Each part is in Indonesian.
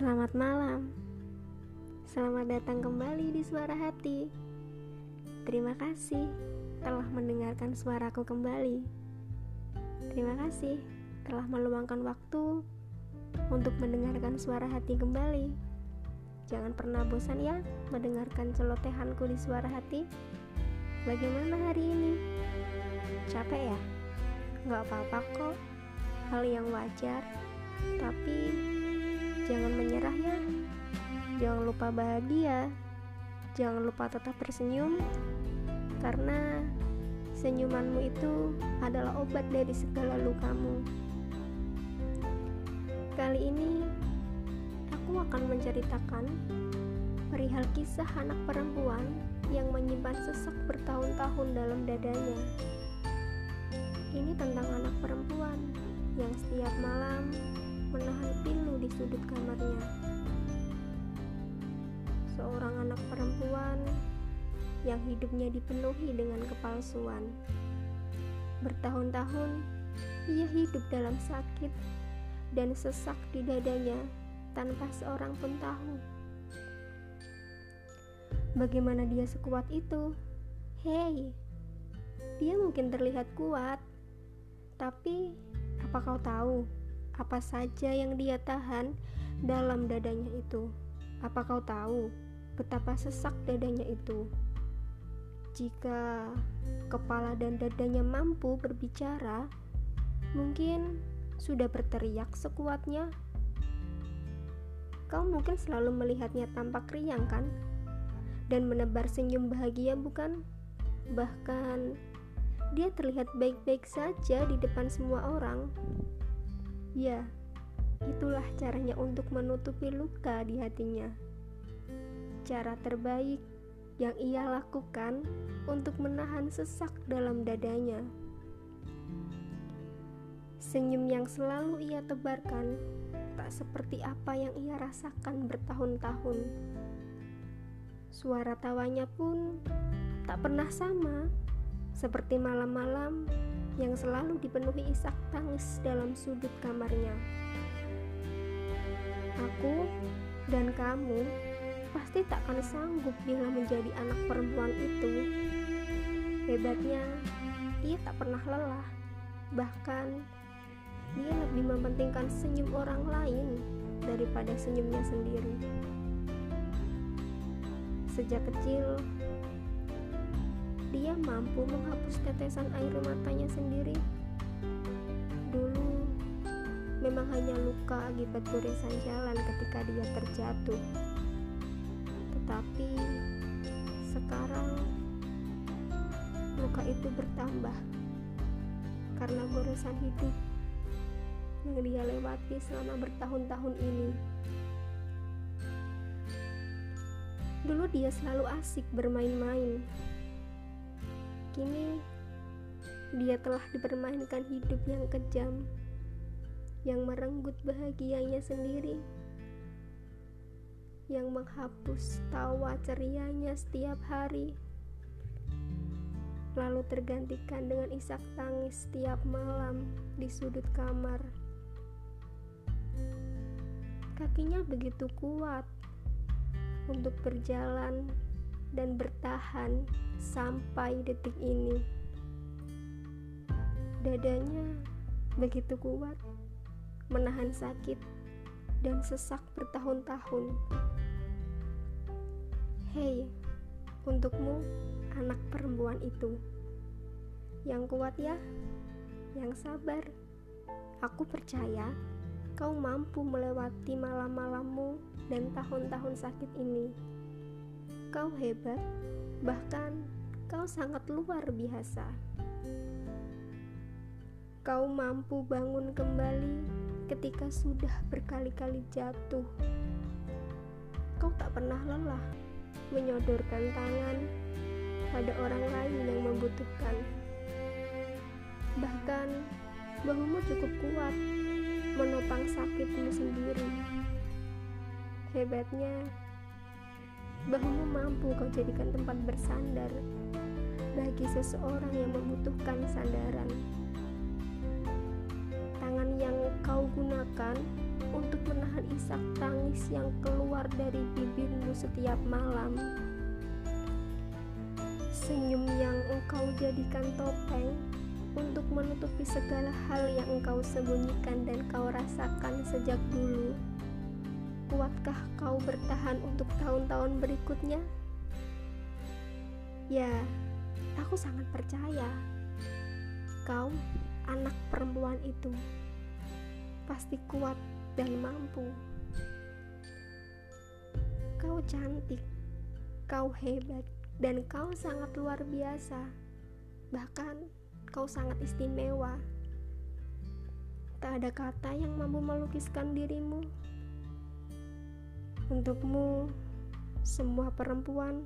Selamat malam. Selamat datang kembali di Suara Hati. Terima kasih telah mendengarkan suaraku kembali. Terima kasih telah meluangkan waktu untuk mendengarkan suara hati kembali. Jangan pernah bosan ya mendengarkan celotehanku di suara hati. Bagaimana hari ini? Capek ya? Gak apa-apa kok, hal yang wajar. Tapi Jangan menyerah ya. Jangan lupa bahagia. Jangan lupa tetap tersenyum. Karena senyumanmu itu adalah obat dari segala lukamu. Kali ini aku akan menceritakan perihal kisah anak perempuan yang menyimpan sesak bertahun-tahun dalam dadanya. Sudut kamarnya. Seorang anak perempuan yang hidupnya dipenuhi dengan kepalsuan. Bertahun-tahun ia hidup dalam sakit dan sesak di dadanya tanpa seorang pun tahu. Bagaimana dia sekuat itu? Hei, dia mungkin terlihat kuat, tapi apa kau tahu apa saja yang dia tahan dalam dadanya itu. Apa kau tahu betapa sesak dadanya itu? Jika kepala dan dadanya mampu berbicara, mungkin sudah berteriak sekuatnya. Kau mungkin selalu melihatnya tampak riang kan? Dan menebar senyum bahagia bukan? Bahkan dia terlihat baik-baik saja di depan semua orang. Ya, itulah caranya untuk menutupi luka di hatinya. Cara terbaik yang ia lakukan untuk menahan sesak dalam dadanya. Senyum yang selalu ia tebarkan tak seperti apa yang ia rasakan bertahun-tahun. Suara tawanya pun tak pernah sama, seperti malam-malam yang selalu dipenuhi isak tangis dalam sudut kamarnya. Aku dan kamu pasti tak akan sanggup bila menjadi anak perempuan itu. Hebatnya, ia tak pernah lelah. Bahkan, dia lebih mementingkan senyum orang lain daripada senyumnya sendiri. Sejak kecil, dia mampu menghapus tetesan air matanya sendiri. Dulu memang hanya luka akibat goresan jalan ketika dia terjatuh. Tetapi sekarang luka itu bertambah karena goresan hidup yang dia lewati selama bertahun-tahun ini. Dulu dia selalu asik bermain-main Kini dia telah dipermainkan hidup yang kejam, yang merenggut bahagianya sendiri, yang menghapus tawa cerianya setiap hari, lalu tergantikan dengan isak tangis setiap malam di sudut kamar. Kakinya begitu kuat untuk berjalan dan bertahan sampai detik ini. Dadanya begitu kuat menahan sakit dan sesak bertahun-tahun. Hei, untukmu anak perempuan itu. Yang kuat ya, yang sabar. Aku percaya kau mampu melewati malam-malammu dan tahun-tahun sakit ini. Kau hebat, bahkan kau sangat luar biasa. Kau mampu bangun kembali ketika sudah berkali-kali jatuh. Kau tak pernah lelah menyodorkan tangan pada orang lain yang membutuhkan. Bahkan bahumu cukup kuat menopang sakitmu sendiri. Hebatnya, bahumu mampu kau jadikan tempat bersandar bagi seseorang yang membutuhkan sandaran. Tangan yang kau gunakan untuk menahan isak tangis yang keluar dari bibirmu setiap malam. Senyum yang engkau jadikan topeng untuk menutupi segala hal yang engkau sembunyikan dan kau rasakan sejak dulu. Kuatkah kau bertahan untuk tahun-tahun berikutnya? Ya, aku sangat percaya kau, anak perempuan itu, pasti kuat dan mampu. Kau cantik, kau hebat, dan kau sangat luar biasa. Bahkan kau sangat istimewa. Tak ada kata yang mampu melukiskan dirimu. Untukmu, semua perempuan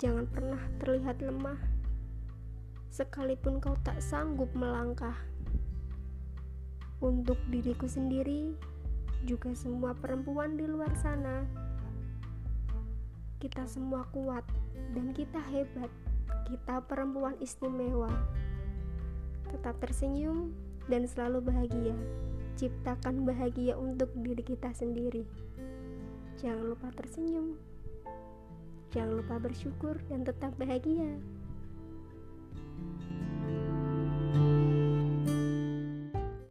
jangan pernah terlihat lemah, sekalipun kau tak sanggup melangkah. Untuk diriku sendiri, juga semua perempuan di luar sana, kita semua kuat dan kita hebat. Kita perempuan istimewa tetap tersenyum, dan selalu bahagia. Ciptakan bahagia untuk diri kita sendiri. Jangan lupa tersenyum, jangan lupa bersyukur, dan tetap bahagia. thank you